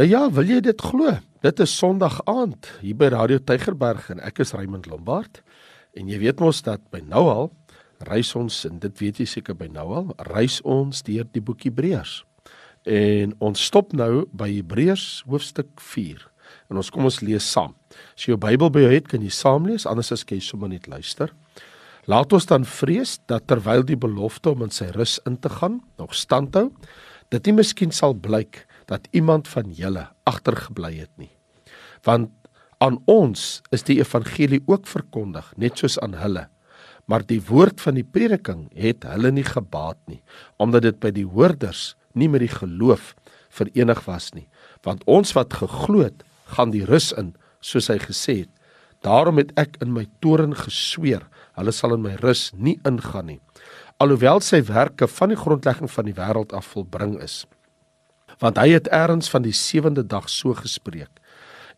Nou ja, wil jy dit glo? Dit is Sondag aand hier by Radio Tygerberg en ek is Raymond Lombard. En jy weet mos dat by nou al reis ons en dit weet jy seker by nou al, reis ons deur die boek Hebreërs. En ons stop nou by Hebreërs hoofstuk 4. En ons kom ons lees saam. As jy jou Bybel by jou het, kan jy saam lees, anders as jy sommer net luister. Laat ons dan vrees dat terwyl die belofte om in sy rus in te gaan nog standhou, dit nie miskien sal blyk dat iemand van julle agtergebly het nie. Want aan ons is die evangelie ook verkondig, net soos aan hulle. Maar die woord van die prediking het hulle nie gebaat nie omdat dit by die hoorders nie met die geloof verenig was nie. Want ons wat geglo het gaan die rus in soos hy gesê het. Daarom het ek in my toren gesweer hulle sal in my rus nie ingaan nie. Alhoewel sy werke van die grondlegging van die wêreld af volbring is want hy het eers van die sewende dag so gespreek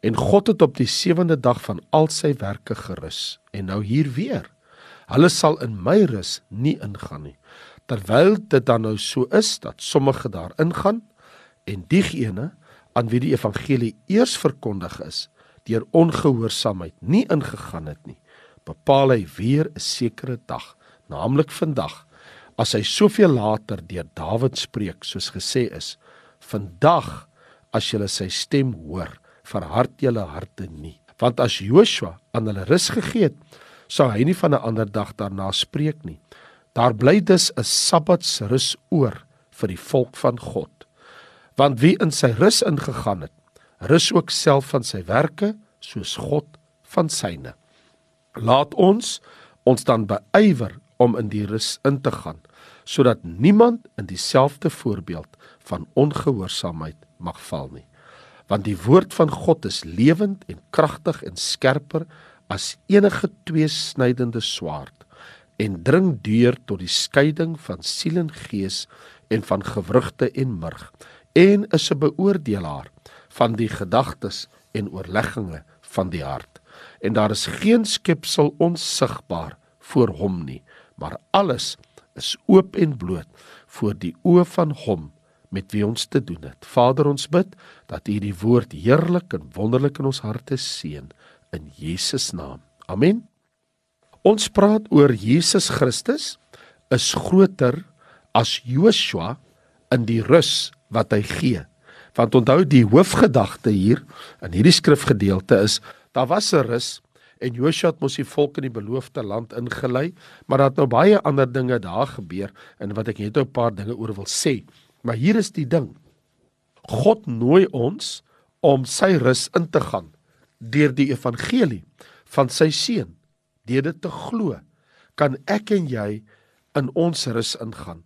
en God het op die sewende dag van al sy werke gerus en nou hier weer Hulle sal in my rus nie ingaan nie. Terwyl dit dan nou so is dat sommige daar ingaan en diegene aan wie die evangelie eers verkondig is, deur ongehoorsaamheid nie ingegaan het nie, bepaal hy weer 'n sekere dag, naamlik vandag, as hy soveel later deur Dawid spreek soos gesê is: "Vandag as julle sy stem hoor, verhard julle harte nie." Want as Joshua aan hulle rus gegee het, sou hy nie van 'n ander dag daarna spreek nie. Daar bly dus 'n Sabbatsrus oor vir die volk van God. Want wie in sy rus ingegaan het, rus ook self van sy werke soos God van syne. Laat ons ons dan beywer om in die rus in te gaan, sodat niemand in dieselfde voorbeeld van ongehoorsaamheid mag val nie. Want die woord van God is lewend en kragtig en skerper as enige tweesnydende swaard en dring deur tot die skeiding van siel en gees en van gewrigte en murg en is 'n beoordelaar van die gedagtes en oorlegginge van die hart en daar is geen skepsel onsigbaar voor hom nie maar alles is oop en bloot voor die oë van hom met wie ons te doen het Vader ons bid dat U die woord heerlik en wonderlik in ons harte seën in Jesus naam. Amen. Ons praat oor Jesus Christus is groter as Joshua in die rus wat hy gee. Want onthou die hoofgedagte hier in hierdie skrifgedeelte is daar was 'n rus en Joshua het mos die volk in die beloofde land ingelei, maar daar het nou baie ander dinge daar gebeur en wat ek net 'n paar dinge oor wil sê. Maar hier is die ding. God nooi ons om sy rus in te gaan deur die evangelie van sy seun. Deur dit te glo, kan ek en jy in ons rus ingaan.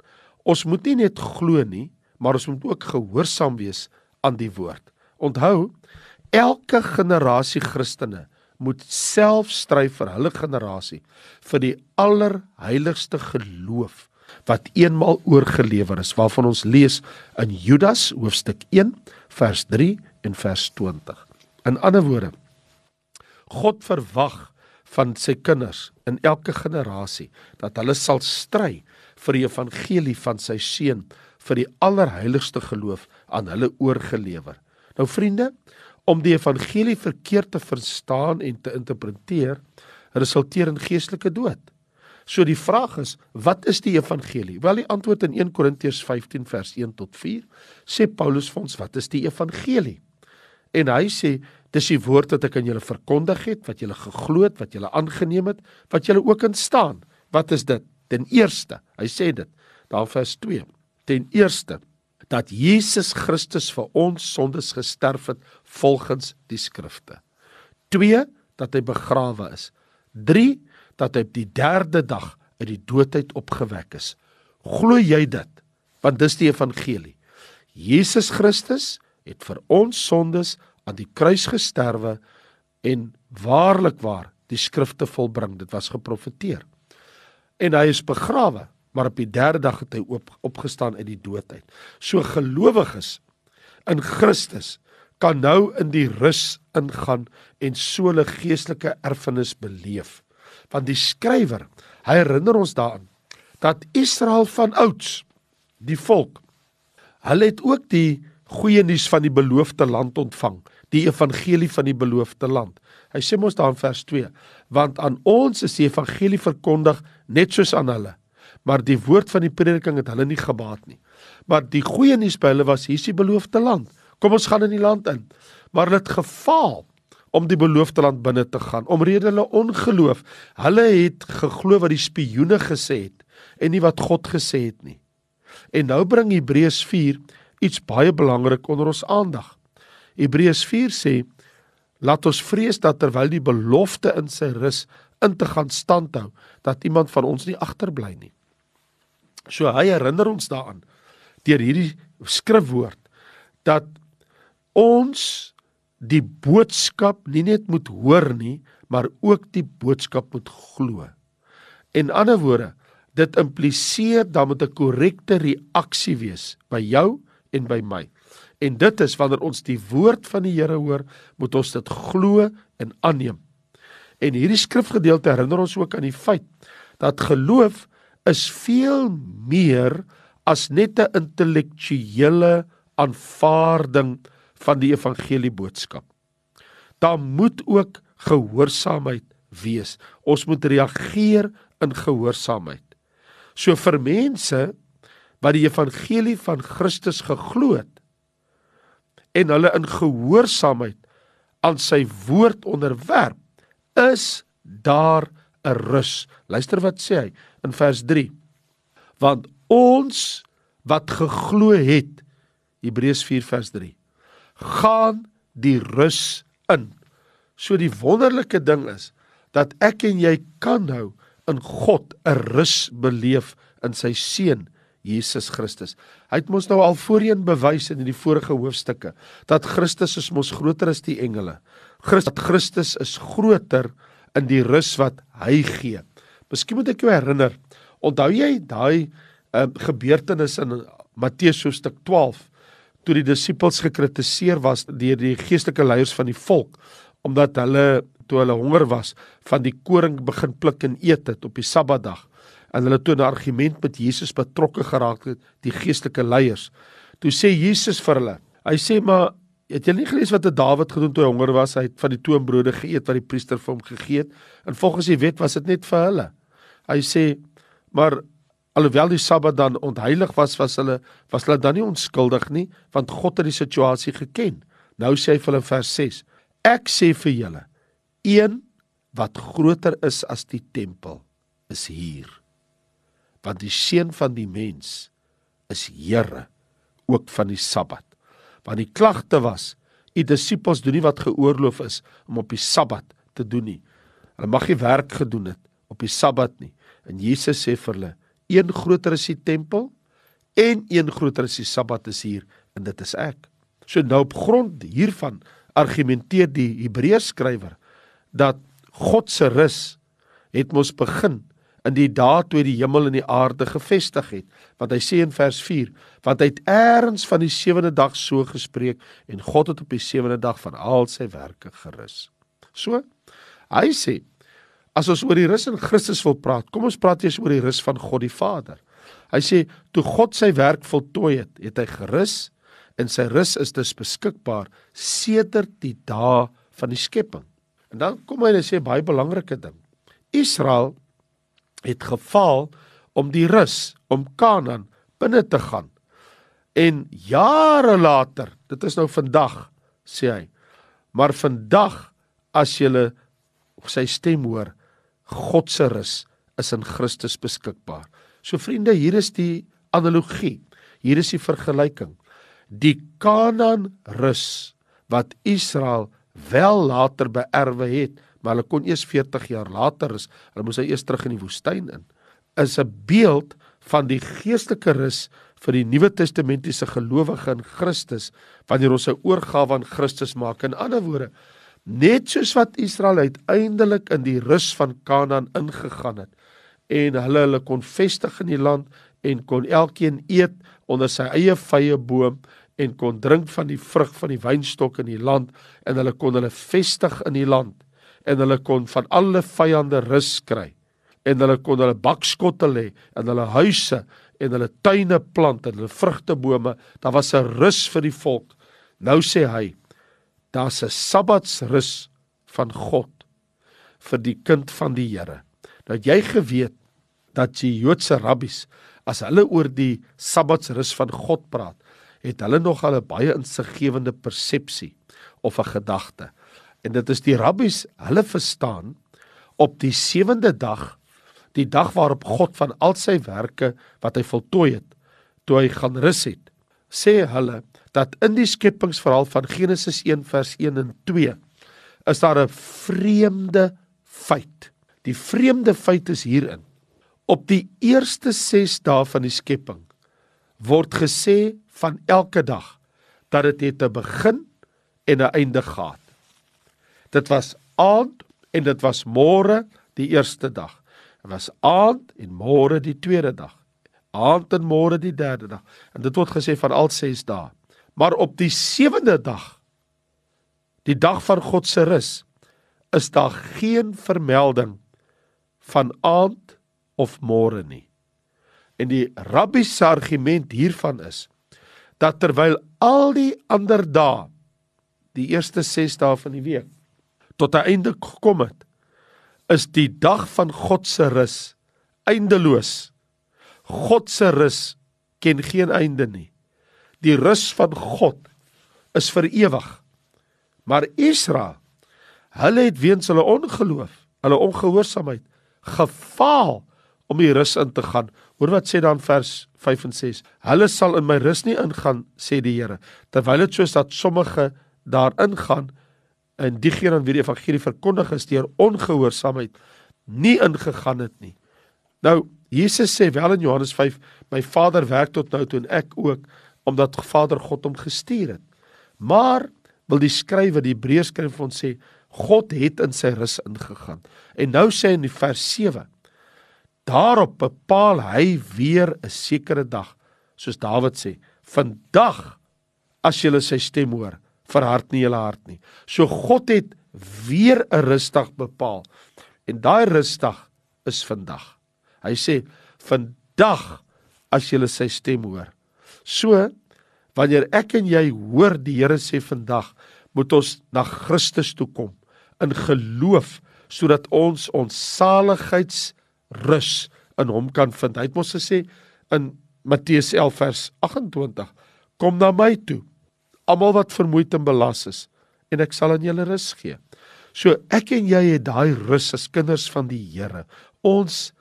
Ons moet nie net glo nie, maar ons moet ook gehoorsaam wees aan die woord. Onthou, elke generasie Christene moet self stry vir hulle generasie vir die allerheiligste geloof wat eenmal oorgelewer is waarvan ons lees in Judas hoofstuk 1 vers 3 en vers 20. In ander woorde, God verwag van sy kinders in elke generasie dat hulle sal stry vir die evangelie van sy seun vir die allerheiligste geloof aan hulle oorgelewer. Nou vriende, om die evangelie verkeerd te verstaan en te interpreteer, resulteer in geestelike dood. So die vraag is, wat is die evangelie? Wel die antwoord in 1 Korintiërs 15 vers 1 tot 4 sê Paulus vir ons, wat is die evangelie? En hy sê Dis die woord wat ek aan julle verkondig het, wat julle geglo het, wat julle aangeneem het, wat julle ook in staan. Wat is dit? Ten eerste, hy sê dit, daar vers 2. Ten eerste dat Jesus Christus vir ons sondes gesterf het volgens die skrifte. 2 dat hy begrawe is. 3 dat hy op die 3de dag uit die doodheid opgewek is. Glo jy dit? Want dis die evangelie. Jesus Christus het vir ons sondes aan die kruis gesterwe en waarlik waar die skrifte volbring dit was geprofeteer en hy is begrawe maar op die derde dag het hy op, opgestaan uit die dood uit so gelowiges in Christus kan nou in die rus ingaan en so 'n geestelike erfenis beleef want die skrywer hy herinner ons daaraan dat Israel van ouds die volk hulle het ook die goeie nuus van die beloofde land ontvang, die evangelie van die beloofde land. Hy sê mos daar in vers 2, want aan ons is die evangelie verkondig net soos aan hulle, maar die woord van die prediking het hulle nie gebaat nie. Maar die goeie nuus by hulle was hier's die beloofde land. Kom ons gaan in die land in. Maar hulle het gefaal om die beloofde land binne te gaan omrede hulle ongeloof. Hulle het geglo wat die spioene gesê het en nie wat God gesê het nie. En nou bring Hebreërs 4 iets baie belangrik onder ons aandag. Hebreërs 4 sê: "Laat ons vrees dat terwyl die belofte in sy rus in te gaan standhou, dat iemand van ons nie agterbly nie." So hy herinner ons daaraan deur hierdie skrifwoord dat ons die boodskap nie net moet hoor nie, maar ook die boodskap moet glo. En ander woorde, dit impliseer dan moet 'n korrekte reaksie wees by jou en by my. En dit is wanneer ons die woord van die Here hoor, moet ons dit glo en aanneem. En hierdie skrifgedeelte herinner ons ook aan die feit dat geloof is veel meer as net 'n intellektuele aanvaarding van die evangelie boodskap. Daar moet ook gehoorsaamheid wees. Ons moet reageer in gehoorsaamheid. So vir mense wat die evangelie van Christus geglo het en hulle in gehoorsaamheid aan sy woord onderwerp, is daar 'n rus. Luister wat sê hy in vers 3. Want ons wat geglo het, Hebreërs 4 vers 3 gaan die rus in. So die wonderlike ding is dat ek en jy kan nou in God 'n rus beleef in sy seun Jesus Christus. Hy het mos nou al voorheen bewys in die vorige hoofstukke dat Christus is mos groter as die engele. Christus Christus is groter in die rus wat hy gee. Miskien moet ek jou herinner, onthou jy daai uh, gebeurtenis in Matteus hoofstuk 12 toe die disippels gekritiseer was deur die geestelike leiers van die volk omdat hulle toe hulle honger was van die koring begin pluk en eet het op die Sabbatdag en hulle toe 'n argument met Jesus betrokke geraak het die geestelike leiers. Toe sê Jesus vir hulle, hy sê maar het julle nie gelees wat het Dawid gedoen toe hy honger was, hy het van die toonbrode geëet wat die priester vir hom gegee het en volgens die wet was dit net vir hulle. Hy sê maar Alhoewel die Sabbat dan ontheilig was, was hulle was hulle dan nie onskuldig nie, want God het die situasie geken. Nou sê hy vir hulle vers 6: Ek sê vir julle, een wat groter is as die tempel is hier. Want die seun van die mens is Here ook van die Sabbat. Want die klagte was: U disippels doen nie wat geoorloof is om op die Sabbat te doen nie. Hulle mag nie werk gedoen het op die Sabbat nie. En Jesus sê vir hulle: een groter is die tempel en een groter is die Sabbat is hier en dit is ek. So nou op grond hiervan argumenteer die Hebreërs skrywer dat God se rus het mos begin in die dae toe die hemel en die aarde gevestig het. Want hy sê in vers 4, want hy het eers van die sewende dag so gespreek en God het op die sewende dag van al sy werke gerus. So hy sê As ons oor die rus in Christus wil praat, kom ons praat eers oor die rus van God die Vader. Hy sê toe God sy werk voltooi het, het hy gerus en sy rus is dus beskikbaar sedert die dae van die skepping. En dan kom hy en sê baie belangrike ding. Israel het gefaal om die rus om Kanaan binne te gaan. En jare later, dit is nou vandag, sê hy, maar vandag as jy sy stem hoor, God se rus is in Christus beskikbaar. So vriende, hier is die analogie. Hier is die vergelyking. Die Kanaan rus wat Israel wel later beerwe het, maar hulle kon eers 40 jaar later is, hulle moes eers terug in die woestyn in, is 'n beeld van die geestelike rus vir die Nuwe Testamentiese gelowige in Christus wanneer ons 'n oorgawe aan Christus maak. In ander woorde, Net soos wat Israel uiteindelik in die rus van Kanaan ingegaan het en hulle hulle kon vestig in die land en kon elkeen eet onder sy eie vye boom en kon drink van die vrug van die wynstok in die land en hulle kon hulle vestig in die land en hulle kon van alle vyande rus kry en hulle kon hulle bakskotte lê in hulle huise en hulle tuine plant en hulle vrugtebome. Daar was 'n rus vir die volk. Nou sê hy, daar's 'n Sabbatsrus van God vir die kind van die Here. Nou jy geweet dat die Joodse rabbies as hulle oor die Sabbatsrus van God praat, het hulle nog al 'n baie insiggewende persepsie of 'n gedagte. En dit is die rabbies, hulle verstaan op die sewende dag, die dag waarop God van al sy werke wat hy voltooi het, toe hy gaan rus het, sê hulle dat in die skepingsverhaal van Genesis 1 vers 1 en 2 is daar 'n vreemde feit. Die vreemde feit is hierin. Op die eerste 6 dae van die skepping word gesê van elke dag dat dit het 'n begin en 'n einde gehad. Dit was aand en dit was môre die eerste dag. Dit was aand en môre die tweede dag. Aand en môre die derde dag. En dit word gesê van al 6 dae. Maar op die sewende dag, die dag van God se rus, is daar geen vermelding van aand of môre nie. En die rabbi se argument hiervan is dat terwyl al die ander dae die eerste 6 dae van die week tot 'n einde gekom het is die dag van God se rus eindeloos God se rus ken geen einde nie die rus van God is vir ewig maar Israel hulle het weens hulle ongeloof hulle ongehoorsaamheid gefaal om die rus in te gaan Hoor wat sê dan vers 5 en 6. Hulle sal in my rus nie ingaan, sê die Here, terwyl dit soos dat sommige daar ingaan en diegene aan wie die evangelie verkondig is deur ongehoorsaamheid nie ingegaan het nie. Nou Jesus sê wel in Johannes 5, my Vader werk tot nou toe en ek ook omdat Vader God hom gestuur het. Maar wil die skrywer die Hebreërs skryf vir ons sê God het in sy rus ingegaan. En nou sê in die vers Daarop bepaal hy weer 'n sekere dag, soos Dawid sê, vandag as jy sy stem hoor, verhard nie jou hart nie. So God het weer 'n rusdag bepaal. En daai rusdag is vandag. Hy sê vandag as jy sy stem hoor. So wanneer ek en jy hoor die Here sê vandag, moet ons na Christus toe kom in geloof sodat ons ons saligheids rus in hom kan vind. Hy het mos gesê in Matteus 11 vers 28: Kom na my toe, almal wat vermoeid en belas is, en ek sal aan julle rus gee. So ek en jy het daai rus as kinders van die Here. Ons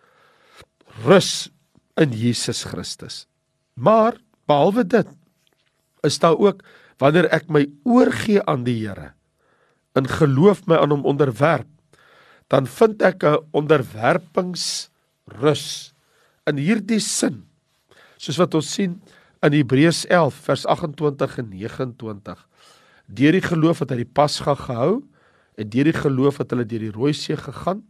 rus in Jesus Christus. Maar behalwe dit is daar ook wanneer ek my oorgee aan die Here in geloof my aan hom onderwerp dan vind ek 'n onderwerpingsrus in hierdie sin. Soos wat ons sien in Hebreërs 11 vers 28 en 29. Deur die geloof het hy die Pasga gehou en deur die geloof het hulle deur die Rooi See gegaan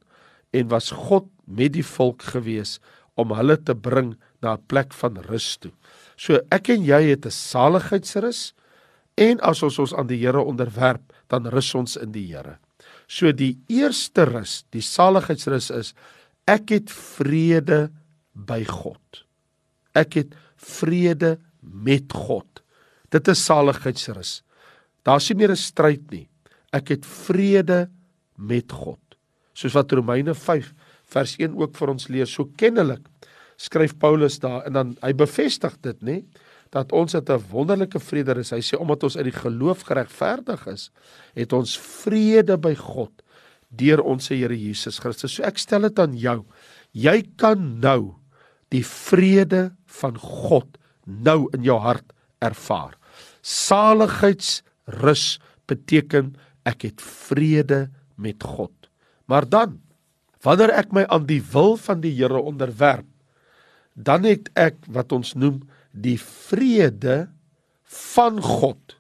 en was God met die volk gewees om hulle te bring na 'n plek van rus toe. So ek en jy het 'n saligheidsrus en as ons ons aan die Here onderwerp, dan rus ons in die Here. So die eerste rus, die saligheidsrus is ek het vrede by God. Ek het vrede met God. Dit is saligheidsrus. Daar's nie meer 'n stryd nie. Ek het vrede met God. Soos wat Romeine 5 vers 1 ook vir ons leer, so kennelik skryf Paulus daar en dan hy bevestig dit, nê? dat ons het 'n wonderlike vrede is. Hy sê omdat ons uit die geloof geregverdig is, het ons vrede by God deur ons Here Jesus Christus. So ek stel dit aan jou. Jy kan nou die vrede van God nou in jou hart ervaar. Saligheidsrus beteken ek het vrede met God. Maar dan wanneer ek my aan die wil van die Here onderwerp, dan het ek wat ons noem die vrede van God.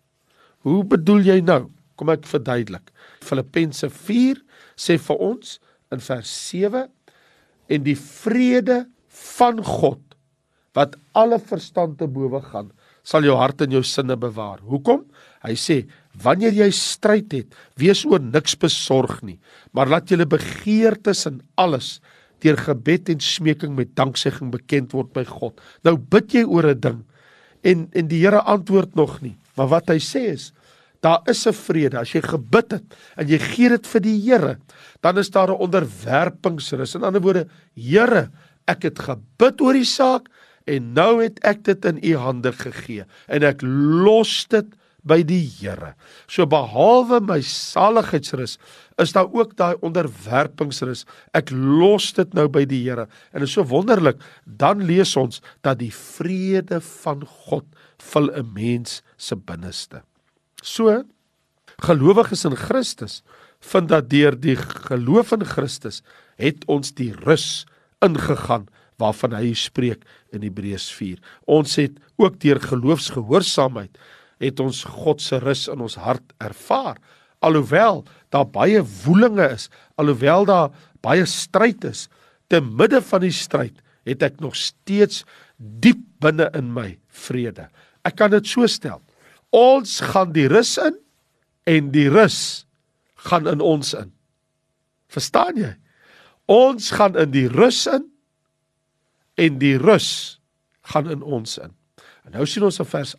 Hoe bedoel jy nou? Kom ek verduidelik. Filippense 4 sê vir ons in vers 7 en die vrede van God wat alle verstand te bowe gaan sal jou hart en jou sinne bewaar. Hoekom? Hy sê wanneer jy stryd het, wees oor niks besorg nie, maar laat julle begeertes in alles deur gebed en smeking met danksegging bekend word by God. Nou bid jy oor 'n ding en en die Here antwoord nog nie. Maar wat hy sê is daar is 'n vrede as jy gebid het en jy gee dit vir die Here, dan is daar 'n onderwerpingsrus. In ander woorde, Here, ek het gebid oor die saak en nou het ek dit in u hande gegee en ek los dit by die Here. So behalwe my saligheidsrus is daar ook daai onderwerpingsrus. Ek los dit nou by die Here. En dit is so wonderlik, dan lees ons dat die vrede van God vul 'n mens se binneste. So gelowiges in Christus vind dat deur die geloof in Christus het ons die rus ingegaan waarvan hy spreek in Hebreërs 4. Ons het ook deur geloofsgehoorsaamheid het ons God se rus in ons hart ervaar. Alhoewel daar baie woelinge is, alhoewel daar baie stryd is, te midde van die stryd het ek nog steeds diep binne in my vrede. Ek kan dit so stel. Ons gaan die rus in en die rus gaan in ons in. Verstaan jy? Ons gaan in die rus in en die rus gaan in ons in. En nou sien ons in vers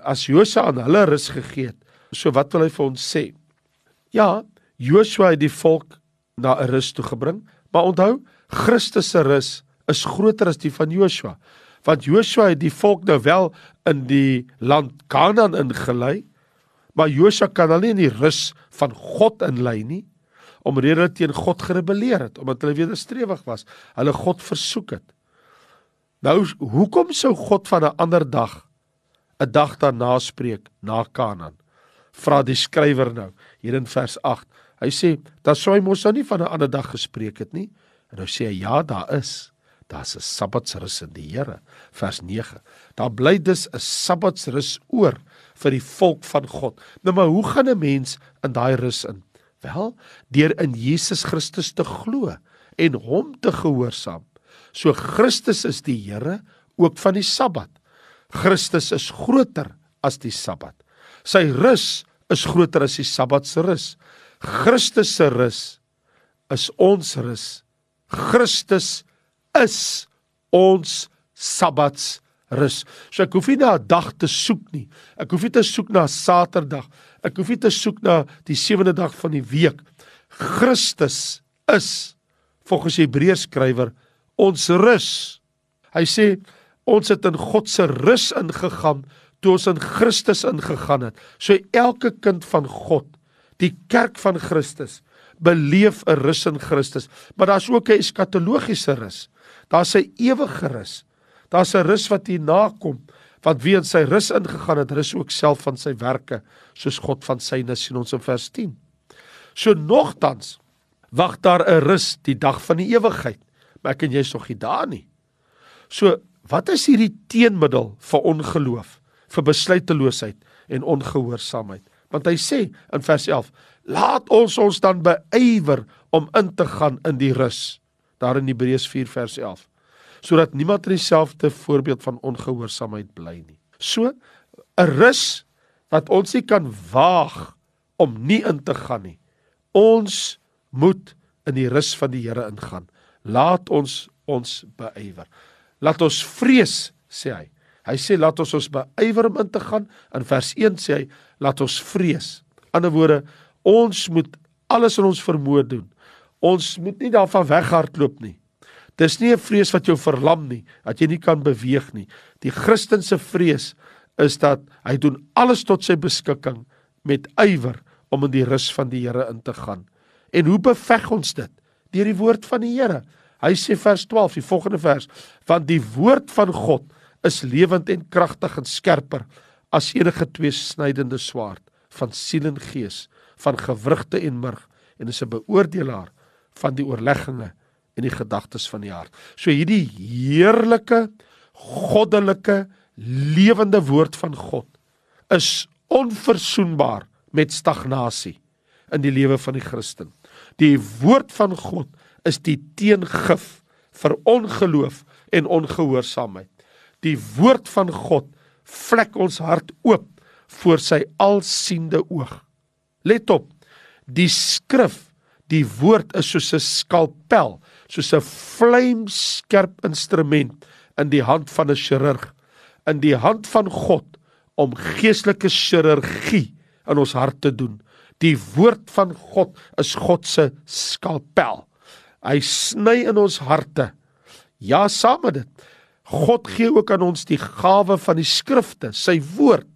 as Josua aan hulle rus gegee het, so wat wil hy vir ons sê? Ja, Josua het die volk na 'n rus toe gebring, maar onthou, Christus se rus is groter as die van Josua. Want Josua het die volk nou wel in die land Kanaan ingelei, maar Josua kan hulle nie in die rus van God inlei nie omdat hulle teen God gerebelleer het, omdat hulle wederstrewig was, hulle God versoek het. Nou, hoekom sou God van 'n ander dag 'n dag daarna spreek na Kanaan. Vra die skrywer nou hier in vers 8. Hy sê, "Dat sou hy mos nou nie van 'n ander dag gespreek het nie." En nou sê hy, "Ja, daar is. Daar's 'n Sabbatsrus in die Here." Vers 9. Daar bly dus 'n Sabbatsrus oor vir die volk van God. Nou maar hoe gaan 'n mens in daai rus in? Wel, deur in Jesus Christus te glo en hom te gehoorsaam. So Christus is die Here ook van die Sabbat. Christus is groter as die Sabbat. Sy rus is groter as die Sabbat se rus. Christus se rus is ons rus. Christus is ons Sabbats rus. So ek hoef nie na 'n dag te soek nie. Ek hoef nie te soek na Saterdag. Ek hoef nie te soek na die sewende dag van die week. Christus is volgens Hebreërs skrywer ons rus. Hy sê ons het in God se rus ingegaan toe ons in Christus ingegaan het. So elke kind van God, die kerk van Christus, beleef 'n rus in Christus, maar daar's ook 'n eskatologiese rus. Daar's 'n ewige rus. Daar's 'n rus wat hier nakom, want wie in sy rus ingegaan het, rus ook self van sy werke, soos God van syne sien ons in vers 10. So nogtans wag daar 'n rus die dag van die ewigheid, maar ek en jy is nog nie daar nie. So Wat is hierdie teenmiddel vir ongeloof, vir besluiteloosheid en ongehoorsaamheid? Want hy sê in vers 11: "Laat ons ons dan beywer om in te gaan in die rus." Daar in Hebreërs 4 vers 11. Sodat niemand in dieselfde voorbeeld van ongehoorsaamheid bly nie. So 'n rus wat ons nie kan waag om nie in te gaan nie. Ons moet in die rus van die Here ingaan. Laat ons ons beywer. Laat ons vrees, sê hy. Hy sê laat ons ons beywer om in te gaan. In vers 1 sê hy laat ons vrees. Ander woorde, ons moet alles in ons vermoë doen. Ons moet nie daarvan weghardloop nie. Dis nie 'n vrees wat jou verlam nie, dat jy nie kan beweeg nie. Die Christelike vrees is dat hy doen alles tot sy beskikking met ywer om in die rus van die Here in te gaan. En hoe beveg ons dit? Deur die woord van die Here. Hy sê vers 12, die volgende vers, want die woord van God is lewend en kragtig en skerper as enige tweesnydende swaard van siel en gees, van gewrigte en murg en is 'n beoordelaar van die oorlegginge en die gedagtes van die hart. So hierdie heerlike goddelike lewende woord van God is onverzoenbaar met stagnasie in die lewe van die Christen. Die woord van God is die teengif vir ongeloof en ongehoorsaamheid. Die woord van God vlek ons hart oop voor sy alsiende oog. Let op. Die skrif, die woord is soos 'n skalpel, soos 'n vlamskerp instrument in die hand van 'n chirurg, in die hand van God om geestelike chirurgie in ons hart te doen. Die woord van God is God se skalpel. Hy sny in ons harte. Ja, saam met dit. God gee ook aan ons die gawe van die skrifte, sy woord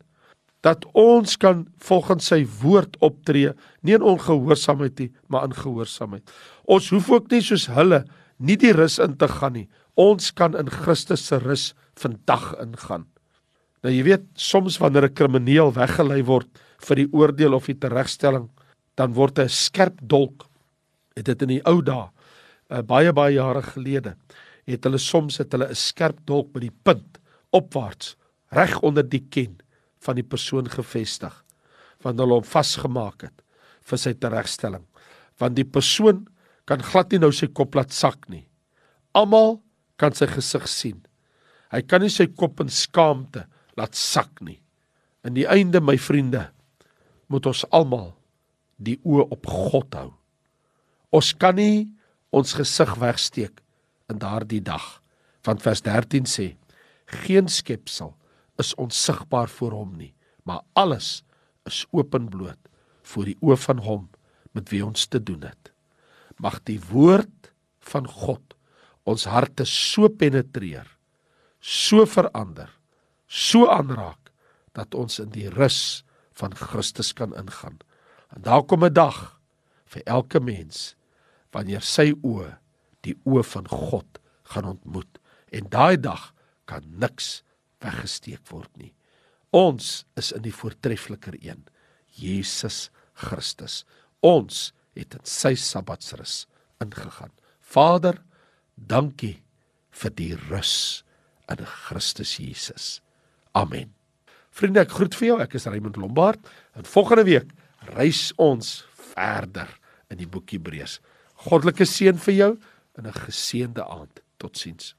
dat ons kan volgens sy woord optree, nie in ongehoorsaamheid nie, maar in gehoorsaamheid. Ons hoef ook nie soos hulle nie die rus in te gaan nie. Ons kan in Christus se rus vandag ingaan. Nou jy weet, soms wanneer 'n krimineel weggelei word vir die oordeel of die teregstelling, dan word 'n skerp dolk. Het dit in die ou dae, uh, baie baie jare gelede, het hulle soms het hulle 'n skerp dolk met die punt opwaarts reg onder die ken van die persoon gevestig want hulle hom vasgemaak het vir sy teregstelling. Want die persoon kan glad nie nou sy kop laat sak nie. Almal kan sy gesig sien. Hy kan nie sy kop in skaamte laat sak nie. In die einde my vriende moet ons almal die oë op God hou ons kan nie ons gesig wegsteek in daardie dag want vers 13 sê geen skepsel is onsigbaar voor hom nie, maar alles is openbloot voor die oë van hom met wie ons te doen het. Mag die woord van God ons harte so penetreer, so verander, so aanraak dat ons in die rus van Christus kan ingaan. En daar kom 'n dag vir elke mens wanneer sy oë die oë van God gaan ontmoet en daai dag kan niks weggesteek word nie. Ons is in die voortreffeliker een, Jesus Christus. Ons het in sy Sabbatsrus ingegaan. Vader, dankie vir die rus in Christus Jesus. Amen. Vriende, ek groet vir jou. Ek is Raymond Lombard. En volgende week reis ons verder in die boek Hebreërs. Goddelike seën vir jou en 'n geseënde aand. Totsiens.